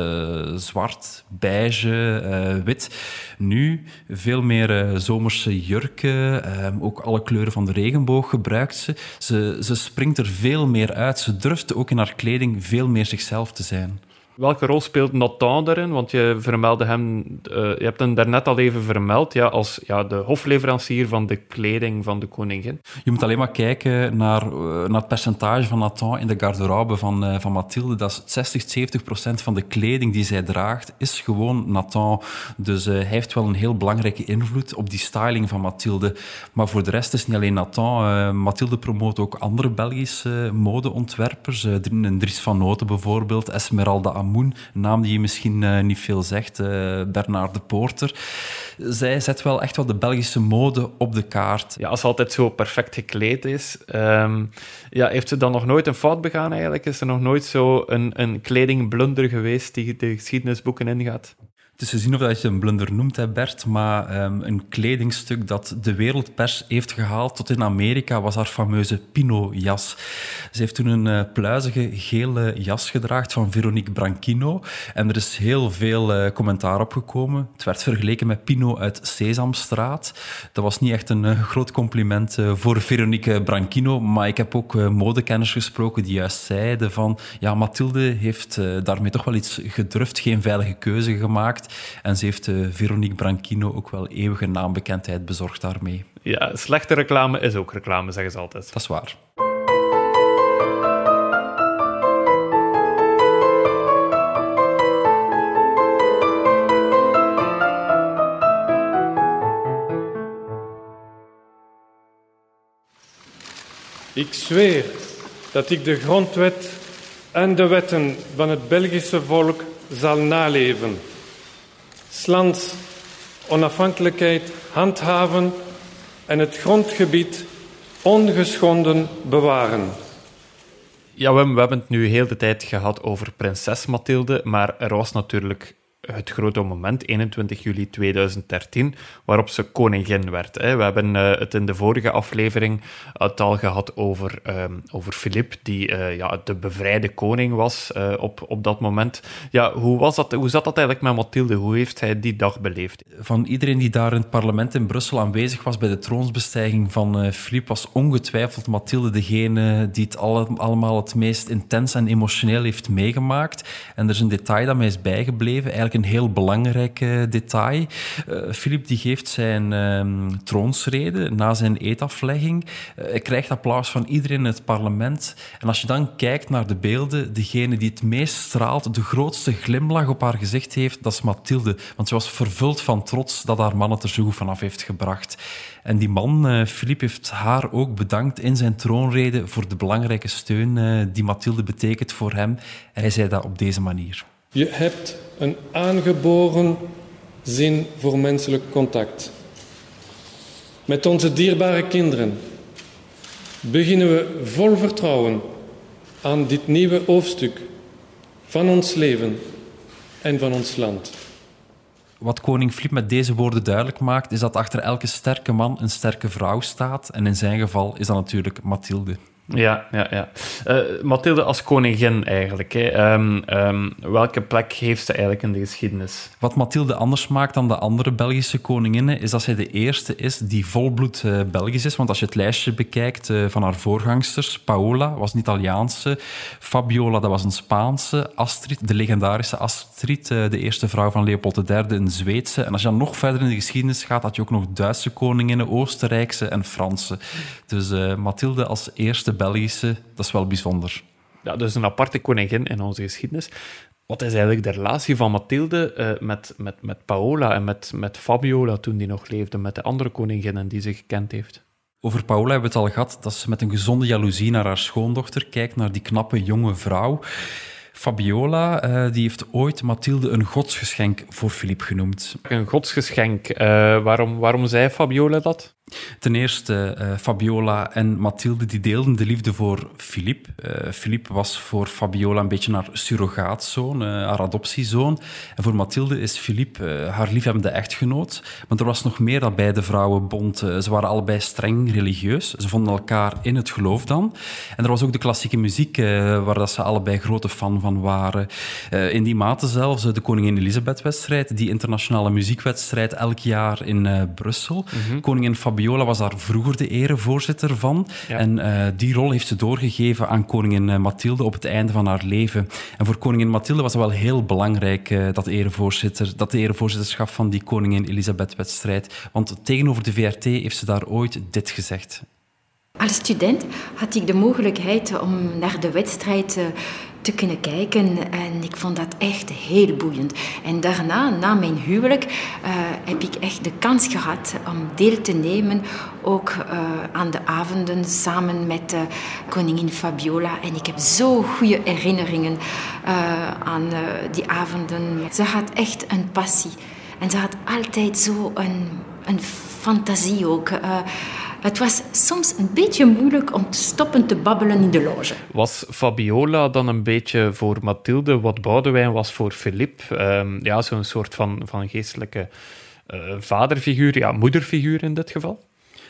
zwart, beige, uh, wit. Nu veel meer uh, zomerse jurken, uh, ook alle kleuren van de regenboog gebruikt ze. ze. Ze springt er veel meer uit. Ze durft ook in haar kleding veel meer zichzelf te zijn. Welke rol speelt Nathan daarin? Want je vermeldde hem, uh, je hebt hem daarnet al even vermeld, ja, als ja, de hofleverancier van de kleding van de koningin. Je moet alleen maar kijken naar, uh, naar het percentage van Nathan in de garderobe van, uh, van Mathilde. Dat is 60, 70 procent van de kleding die zij draagt, is gewoon Nathan. Dus hij heeft wel een heel belangrijke invloed op die styling van Mathilde. Maar voor de rest is het niet alleen Nathan. Mathilde promoot ook andere Belgische modeontwerpers. Dries van Noten bijvoorbeeld, Esmeralda Een naam die je misschien uh, niet veel zegt, uh, Bernard de Poorter. Zij zet wel echt wel de Belgische mode op de kaart. Ja, als ze altijd zo perfect gekleed is. Um, ja, heeft ze dan nog nooit een fout begaan eigenlijk? Is er nog nooit zo een, een kledingblunder geweest die de geschiedenisboeken ingaat? Het is te zien of dat je een blunder noemt, hè Bert, maar um, een kledingstuk dat de wereldpers heeft gehaald tot in Amerika was haar fameuze Pino-jas. Ze heeft toen een uh, pluizige gele jas gedraagd van Veronique Branchino en er is heel veel uh, commentaar op gekomen. Het werd vergeleken met Pino uit Sesamstraat. Dat was niet echt een uh, groot compliment voor Veronique Branchino, maar ik heb ook modekenners gesproken die juist zeiden van ja, Mathilde heeft daarmee toch wel iets gedurfd, geen veilige keuze gemaakt. En ze heeft uh, Veronique Branchino ook wel eeuwige naambekendheid bezorgd daarmee. Ja, slechte reclame is ook reclame, zeggen ze altijd. Dat is waar. Ik zweer dat ik de grondwet en de wetten van het Belgische volk zal naleven. Slans onafhankelijkheid handhaven en het grondgebied ongeschonden bewaren. Ja, we, we hebben het nu heel de tijd gehad over prinses Mathilde, maar er was natuurlijk het grote moment, 21 juli 2013, waarop ze koningin werd. We hebben eh, het in de vorige aflevering het al gehad over, um, over Philippe, die uh, ja, de bevrijde koning was uh, op, op dat moment. Ja, hoe, was dat, hoe zat dat eigenlijk met Mathilde? Hoe heeft hij die dag beleefd? Van iedereen die daar in het parlement in Brussel aanwezig was bij de troonsbestijging van Philippe, was ongetwijfeld Mathilde degene die het alle, allemaal het meest intens en emotioneel heeft meegemaakt. En er is een detail dat mij is bijgebleven. Eigenlijk een heel belangrijk uh, detail. Uh, Philippe die geeft zijn uh, troonsrede na zijn eetaflegging. Uh, hij krijgt applaus van iedereen in het parlement. En als je dan kijkt naar de beelden, degene die het meest straalt, de grootste glimlach op haar gezicht heeft, dat is Mathilde. Want ze was vervuld van trots dat haar man het er zo goed vanaf heeft gebracht. En die man, Philippe, heeft haar ook bedankt in zijn troonrede voor de belangrijke steun die Mathilde betekent voor hem. Hij zei dat op deze manier. Je hebt een aangeboren zin voor menselijk contact. Met onze dierbare kinderen beginnen we vol vertrouwen aan dit nieuwe hoofdstuk van ons leven en van ons land. Wat koning Filip met deze woorden duidelijk maakt, is dat achter elke sterke man een sterke vrouw staat. En in zijn geval is dat natuurlijk Mathilde. Ja, ja, ja. Uh, Mathilde als koningin eigenlijk. Hè. Um, um, welke plek heeft ze eigenlijk in de geschiedenis? Wat Mathilde anders maakt dan de andere Belgische koninginnen, is dat zij de eerste is die volbloed uh, Belgisch is. Want als je het lijstje bekijkt uh, van haar voorgangsters, Paola was een Italiaanse, Fabiola dat was een Spaanse, Astrid, de legendarische Astrid, de eerste vrouw van Leopold III, een Zweedse. En als je dan nog verder in de geschiedenis gaat, had je ook nog Duitse koninginnen, Oostenrijkse en Franse. Dus Mathilde als eerste Belgische, dat is wel bijzonder. Ja, dus een aparte koningin in onze geschiedenis. Wat is eigenlijk de relatie van Mathilde uh, met, met, met Paola en met, met Fabiola toen die nog leefde, met de andere koninginnen die ze gekend heeft? Over Paola hebben we het al gehad, dat ze met een gezonde jaloezie naar haar schoondochter kijkt, naar die knappe jonge vrouw. Fabiola uh, die heeft ooit Mathilde een godsgeschenk voor Philippe genoemd. Een godsgeschenk. Uh, waarom, waarom zei Fabiola dat? Ten eerste, uh, Fabiola en Mathilde die deelden de liefde voor Philippe. Uh, Philippe was voor Fabiola een beetje haar surrogaatzoon, uh, haar adoptiezoon. En voor Mathilde is Philippe haar liefhebbende echtgenoot. Maar er was nog meer dat beide vrouwen bond. ze waren allebei streng religieus. Ze vonden elkaar in het geloof dan. En er was ook de klassieke muziek, waar dat ze allebei grote fan van waren. in die mate zelfs de Koningin Elisabeth-wedstrijd, die internationale muziekwedstrijd elk jaar in Brussel. Mm-hmm. Koningin Fabiola Fabiola was daar vroeger de erevoorzitter van. Ja. En uh, die rol heeft ze doorgegeven aan koningin eh, Mathilde op het einde van haar leven. En voor koningin Mathilde was het wel heel belangrijk uh, dat, erevoorzitter, dat de erevoorzitterschap van die koningin Elisabeth-wedstrijd. Want tegenover de VRT heeft ze daar ooit dit gezegd. Als student had ik de mogelijkheid om naar de wedstrijd te kunnen kijken en ik vond dat echt heel boeiend. En daarna, na mijn huwelijk, uh, heb ik echt de kans gehad om deel te nemen ook uh, aan de avonden samen met uh, koningin Fabiola. En ik heb zo goede herinneringen aan die avonden. Ze had echt een passie en ze had altijd zo een, een fantasie ook. Het was soms een beetje moeilijk om te stoppen te babbelen in de loge. Was Fabiola dan een beetje voor Mathilde wat Boudewijn was voor Philippe? Um, ja, zo'n soort van, van geestelijke uh, vaderfiguur, ja, moederfiguur in dit geval?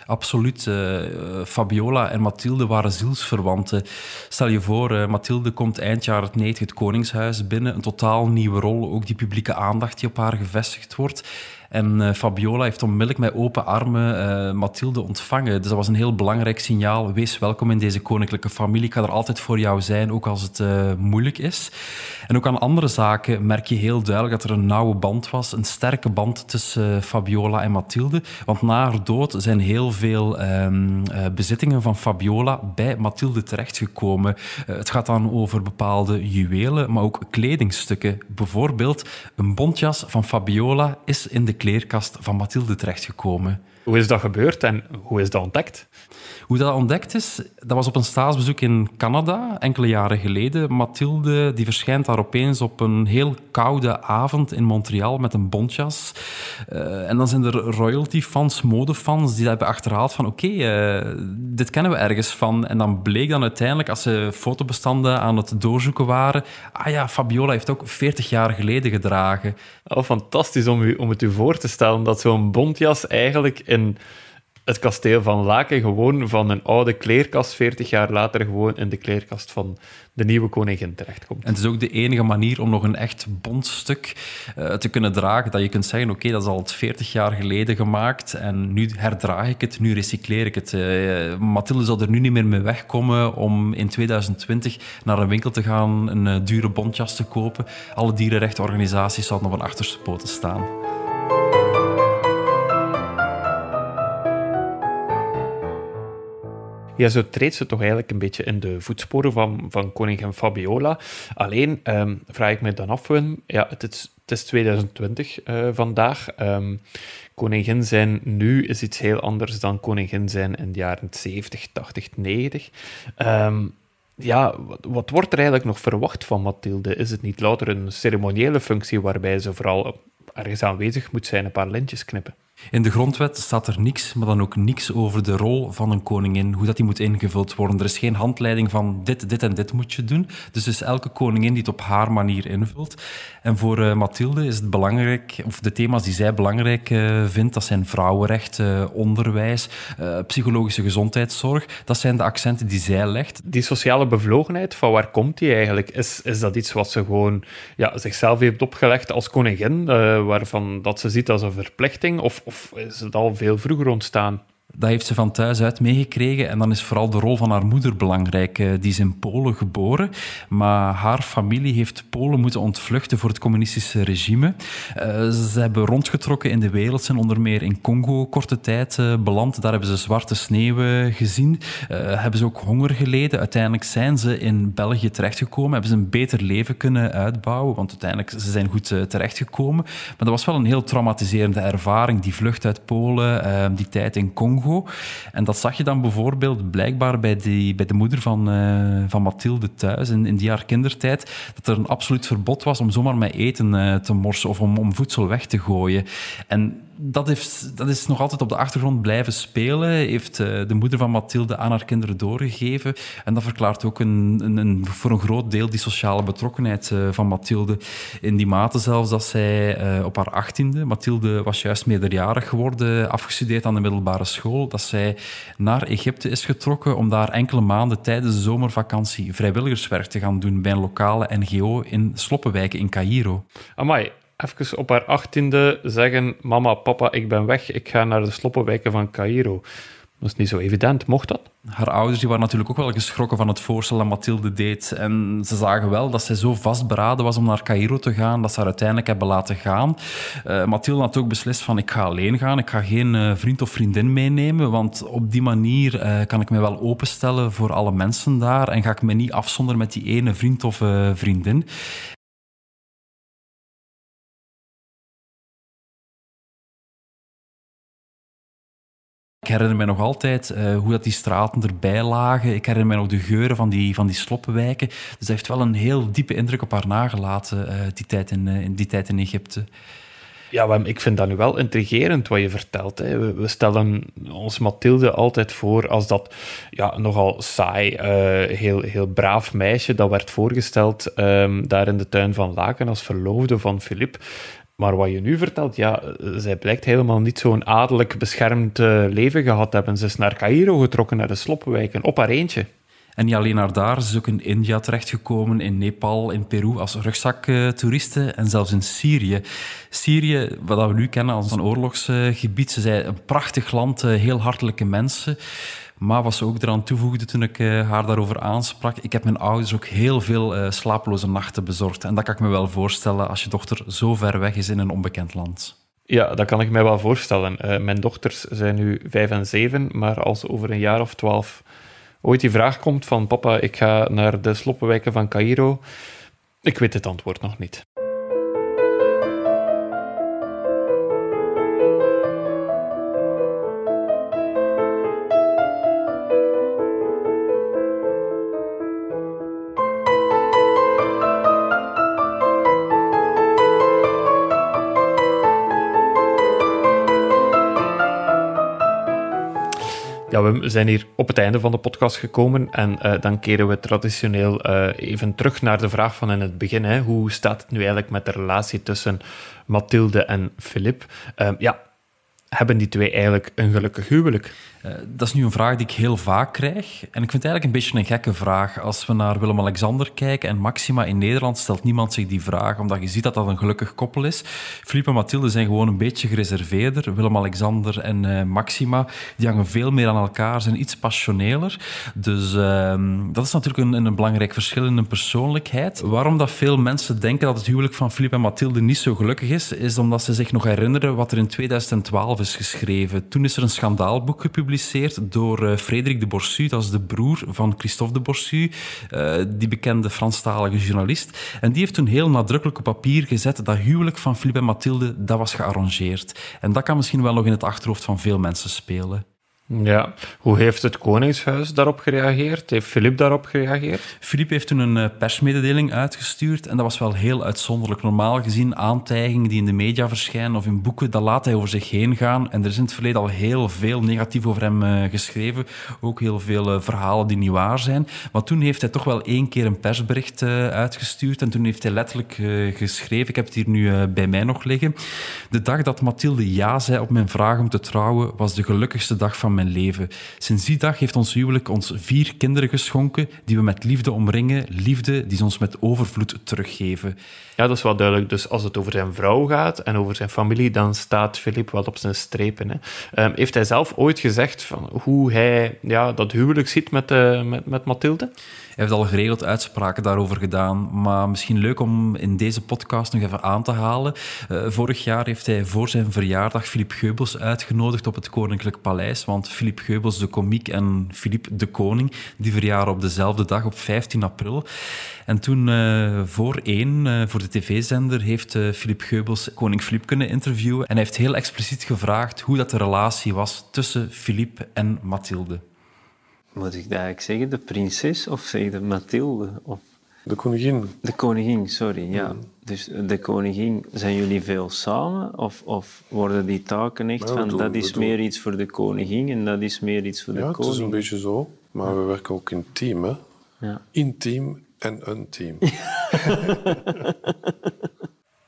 Absoluut. Uh, Fabiola en Mathilde waren zielsverwanten. Stel je voor, uh, Mathilde komt eind jaren 90 het Koningshuis binnen. Een totaal nieuwe rol, ook die publieke aandacht die op haar gevestigd wordt. En uh, Fabiola heeft onmiddellijk met open armen uh, Mathilde ontvangen. Dus dat was een heel belangrijk signaal. Wees welkom in deze koninklijke familie. Ik ga er altijd voor jou zijn, ook als het uh, moeilijk is. En ook aan andere zaken merk je heel duidelijk dat er een nauwe band was. Een sterke band tussen Fabiola en Mathilde. Want na haar dood zijn heel veel um, bezittingen van Fabiola bij Mathilde terechtgekomen. het gaat dan over bepaalde juwelen, maar ook kledingstukken. Bijvoorbeeld een bontjas van Fabiola is in de kleerkast van Mathilde terechtgekomen. Hoe is dat gebeurd en hoe is dat ontdekt? Hoe dat ontdekt is, dat was op een staatsbezoek in Canada, enkele jaren geleden. Mathilde die verschijnt daar opeens op een heel koude avond in Montreal met een bontjas. Uh, en dan zijn er royalty-fans, modefans, die hebben achterhaald van oké, okay, uh, dit kennen we ergens van. En dan bleek dan uiteindelijk, als ze fotobestanden aan het doorzoeken waren, ah ja, Fabiola heeft ook 40 jaar geleden gedragen. Oh, fantastisch om, u, om het u voor te stellen dat zo'n bontjas eigenlijk het kasteel van Laken gewoon van een oude kleerkast 40 jaar later gewoon in de kleerkast van de nieuwe koningin terechtkomt. En het is ook de enige manier om nog een echt bondstuk uh, te kunnen dragen. Dat je kunt zeggen, oké, dat is al 40 jaar geleden gemaakt en nu herdraag ik het, nu recycleer ik het. Uh, Mathilde zou er nu niet meer mee wegkomen om in 2020 naar een winkel te gaan, een uh, dure bontjas te kopen. Alle dierenrechtenorganisaties zouden op een achterste poten staan. Ja, zo treedt ze toch eigenlijk een beetje in de voetsporen van, van koningin Fabiola. Alleen um, vraag ik me dan af, ja, het is, het is 2020 uh, vandaag. Um, koningin zijn nu is iets heel anders dan koningin zijn in de jaren 70, 80, 90. Um, ja, wat, wat, wordt er eigenlijk nog verwacht van Mathilde? Is het niet louter een ceremoniële functie waarbij ze vooral ergens aanwezig moet zijn, een paar lintjes knippen? In de grondwet staat er niks, maar dan ook niks over de rol van een koningin, hoe dat die moet ingevuld worden. Er is geen handleiding van dit, dit en dit moet je doen. Dus is elke koningin die het op haar manier invult. En voor uh, Mathilde is het belangrijk, of de thema's die zij belangrijk uh, vindt, dat zijn vrouwenrecht, onderwijs, uh, psychologische gezondheidszorg. Dat zijn de accenten die zij legt. Die sociale bevlogenheid, van waar komt die eigenlijk? Is, is dat iets wat ze gewoon ja, zichzelf heeft opgelegd als koningin, waarvan dat ze ziet als een verplichting? Of of is het al veel vroeger ontstaan? Dat heeft ze van thuis uit meegekregen. En dan is vooral de rol van haar moeder belangrijk. Eh, die is in Polen geboren, maar haar familie heeft Polen moeten ontvluchten voor het communistische regime. Uh, ze hebben rondgetrokken in de wereld, zijn onder meer in Congo korte tijd uh, beland. Daar hebben ze zwarte sneeuw gezien. hebben ze ook honger geleden. Uiteindelijk zijn ze in België terechtgekomen. Hebben ze een beter leven kunnen uitbouwen, want uiteindelijk ze zijn goed terechtgekomen. Maar dat was wel een heel traumatiserende ervaring. Die vlucht uit Polen, die tijd in Congo. En dat zag je dan bijvoorbeeld blijkbaar bij, die, bij de moeder van, uh, van Mathilde thuis, in, in die haar kindertijd, dat er een absoluut verbod was om zomaar met eten uh, te morsen of om, om voedsel weg te gooien. En dat, heeft, dat is nog altijd op de achtergrond blijven spelen. Heeft uh, de moeder van Mathilde aan haar kinderen doorgegeven. En dat verklaart ook een, een, een voor een groot deel die sociale betrokkenheid uh, van Mathilde. In die mate zelfs dat zij uh, op haar achttiende, Mathilde was juist meerderjarig geworden, afgestudeerd aan de middelbare school, dat zij naar Egypte is getrokken om daar enkele maanden tijdens de zomervakantie vrijwilligerswerk te gaan doen bij een lokale NGO in Sloppenwijken in Cairo. Amai, even op haar achttiende zeggen: Mama, papa, ik ben weg, ik ga naar de sloppenwijken van Cairo. Dat is niet zo evident. Mocht dat? Haar ouders die waren natuurlijk ook wel geschrokken van het voorstel dat Mathilde deed. En ze zagen wel dat zij zo vastberaden was om naar Cairo te gaan, dat ze haar uiteindelijk hebben laten gaan. Uh, Mathilde had ook beslist van ik ga alleen gaan, ik ga geen uh, vriend of vriendin meenemen, want op die manier uh, kan ik me wel openstellen voor alle mensen daar en ga ik me niet afzonderen met die ene vriend of vriendin. Ik herinner me nog altijd uh, hoe dat die straten erbij lagen. Ik herinner me nog de geuren van die, van die sloppenwijken. Dus dat heeft wel een heel diepe indruk op haar nagelaten, uh, die, tijd in, uh, die tijd in Egypte. Ja, ik vind dat nu wel intrigerend wat je vertelt. Hè. We stellen ons Mathilde altijd voor als dat ja, nogal saai, heel, heel braaf meisje dat werd voorgesteld um, daar in de tuin van Laken als verloofde van Filip. Maar wat je nu vertelt, ja, zij blijkt helemaal niet zo'n adellijk beschermd uh, leven gehad hebben. Ze is naar Cairo getrokken, naar de sloppenwijken, op haar eentje. En niet alleen naar daar, ze is ook in India terechtgekomen, in Nepal, in Peru als rugzaktoeriste en zelfs in Syrië. Syrië, wat we nu kennen als een oorlogsgebied, ze zijn een prachtig land, eh, heel hartelijke mensen. Maar wat ze ook eraan toevoegde toen ik uh, haar daarover aansprak, ik heb mijn ouders ook heel veel uh, slapeloze nachten bezorgd. En dat kan ik me wel voorstellen als je dochter zo ver weg is in een onbekend land. Ja, dat kan ik mij wel voorstellen. Uh, mijn dochters zijn nu vijf en zeven, maar als over een jaar of twaalf ooit die vraag komt van papa, ik ga naar de sloppenwijken van Cairo, ik weet het antwoord nog niet. We zijn hier op het einde van de podcast gekomen en uh, dan keren we traditioneel uh, even terug naar de vraag van in het begin. Hè. Hoe staat het nu eigenlijk met de relatie tussen Mathilde en Filip? Uh, ja, hebben die twee eigenlijk een gelukkig huwelijk? Uh, dat is nu een vraag die ik heel vaak krijg. En ik vind het eigenlijk een beetje een gekke vraag. Als we naar Willem-Alexander kijken en Maxima in Nederland, stelt niemand zich die vraag, omdat je ziet dat dat een gelukkig koppel is. Philippe en Mathilde zijn gewoon een beetje gereserveerder. Willem-Alexander en uh, Maxima, die hangen veel meer aan elkaar, zijn iets passioneler. Dus uh, dat is natuurlijk een, een, belangrijk verschil in een persoonlijkheid. Waarom dat veel mensen denken dat het huwelijk van Philippe en Mathilde niet zo gelukkig is, is omdat ze zich nog herinneren wat er in 2012 is geschreven. Toen is er een schandaalboek gepubliceerd door uh, Frederik de Borsu, dat is de broer van Christophe de Borsu, uh, die bekende Franstalige journalist. En die heeft toen heel nadrukkelijk op papier gezet dat huwelijk van Philippe en Mathilde, dat was gearrangeerd. En dat kan misschien wel nog in het achterhoofd van veel mensen spelen. Ja, hoe heeft het Koningshuis daarop gereageerd? Heeft Filip daarop gereageerd? Filip heeft toen een eh, persmededeling uitgestuurd en dat was wel heel uitzonderlijk. Normaal gezien aantijgingen die in de media verschijnen of in boeken, dat laat hij over zich heen gaan. En er is in het verleden al heel veel negatief over hem uh, geschreven. Ook heel veel uh, verhalen die niet waar zijn. Maar toen heeft hij toch wel één keer een persbericht uitgestuurd en toen heeft hij letterlijk geschreven, ik heb het hier nu bij mij nog liggen. De dag dat Mathilde ja zei op mijn vraag om te trouwen, was de gelukkigste dag van mijn leven. Sinds die dag heeft ons huwelijk ons vier kinderen geschonken die we met liefde omringen, liefde die ze ons met overvloed teruggeven. Ja, dat is wel duidelijk. Dus als het over zijn vrouw gaat en over zijn familie, dan staat Filip wel op zijn strepen. Hè. Um, heeft hij zelf ooit gezegd van hoe hij ja, dat huwelijk ziet met, uh, met, met Mathilde? Heeft al geregeld uitspraken daarover gedaan, maar misschien leuk om in deze podcast nog even aan te halen. Uh, vorig jaar heeft hij voor zijn verjaardag Philippe Geubels uitgenodigd op het Koninklijk Paleis, want Philippe Geubels, de komiek, en Philippe de Koning, die verjaren op dezelfde dag, op 15 april. En toen uh, voor één, uh, voor de tv-zender, heeft Philippe Geubels koning Philippe kunnen interviewen. En hij heeft heel expliciet gevraagd hoe dat de relatie was tussen Philippe en Mathilde. Moet ik dat eigenlijk zeggen? De prinses of zeg de Mathilde? Of... De koningin. De koningin, sorry, ja. Mm. Dus de koningin, zijn jullie veel samen? Of, of worden die taken echt van, doen, dat is meer iets voor de koningin en dat is meer iets voor de koning? Ja, het is een beetje zo. Maar we werken ook in team, hè. Ja. Intiem en een team.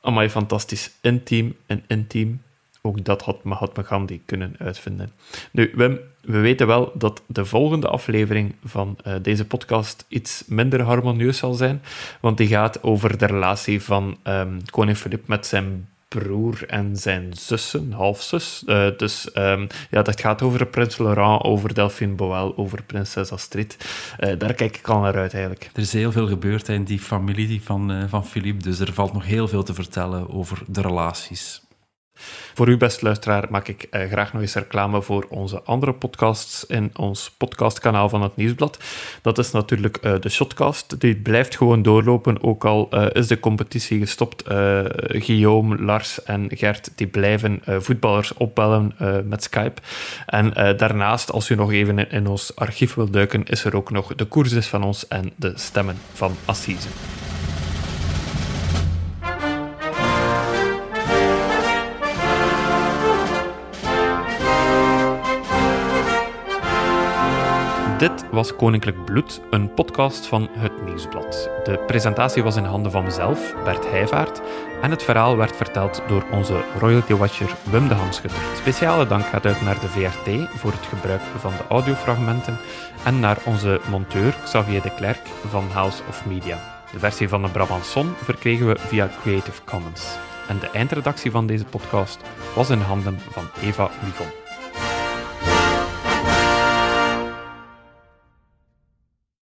Amai, fantastisch. Intiem en intiem. Ook dat had Mahatma Gandhi kunnen uitvinden. Nu, Wim, we weten wel dat de volgende aflevering van uh, deze podcast iets minder harmonieus zal zijn, want die gaat over de relatie van um, koning Filip met zijn broer en zijn zussen, halfzus. Uh, dus um, ja, dat gaat over prins Laurent, over Delphine Boel, over prinses Astrid. Uh, daar kijk ik al naar uit eigenlijk. Er is heel veel gebeurd in die familie van, van Philippe, dus er valt nog heel veel te vertellen over de relaties. Voor u, beste luisteraar, maak ik uh, graag nog eens reclame voor onze andere podcasts in ons podcastkanaal van het Nieuwsblad. Dat is natuurlijk uh, de Shotcast. Die blijft gewoon doorlopen, ook al uh, is de competitie gestopt. Guillaume, Lars en Gert die blijven voetballers opbellen met Skype. En daarnaast, als u nog even in, ons archief wilt duiken, is er ook nog de koerses van ons en de stemmen van Assise. Dit was Koninklijk Bloed, een podcast van Het Nieuwsblad. De presentatie was in handen van mezelf, Bert Heijvaart, en het verhaal werd verteld door onze royalty watcher Wim de Hamschutter. Speciale dank gaat uit naar de VRT voor het gebruik van de audiofragmenten en naar onze monteur Xavier de Klerk van House of Media. De versie van de Brabanson verkregen we via Creative Commons. En de eindredactie van deze podcast was in handen van Eva Migon.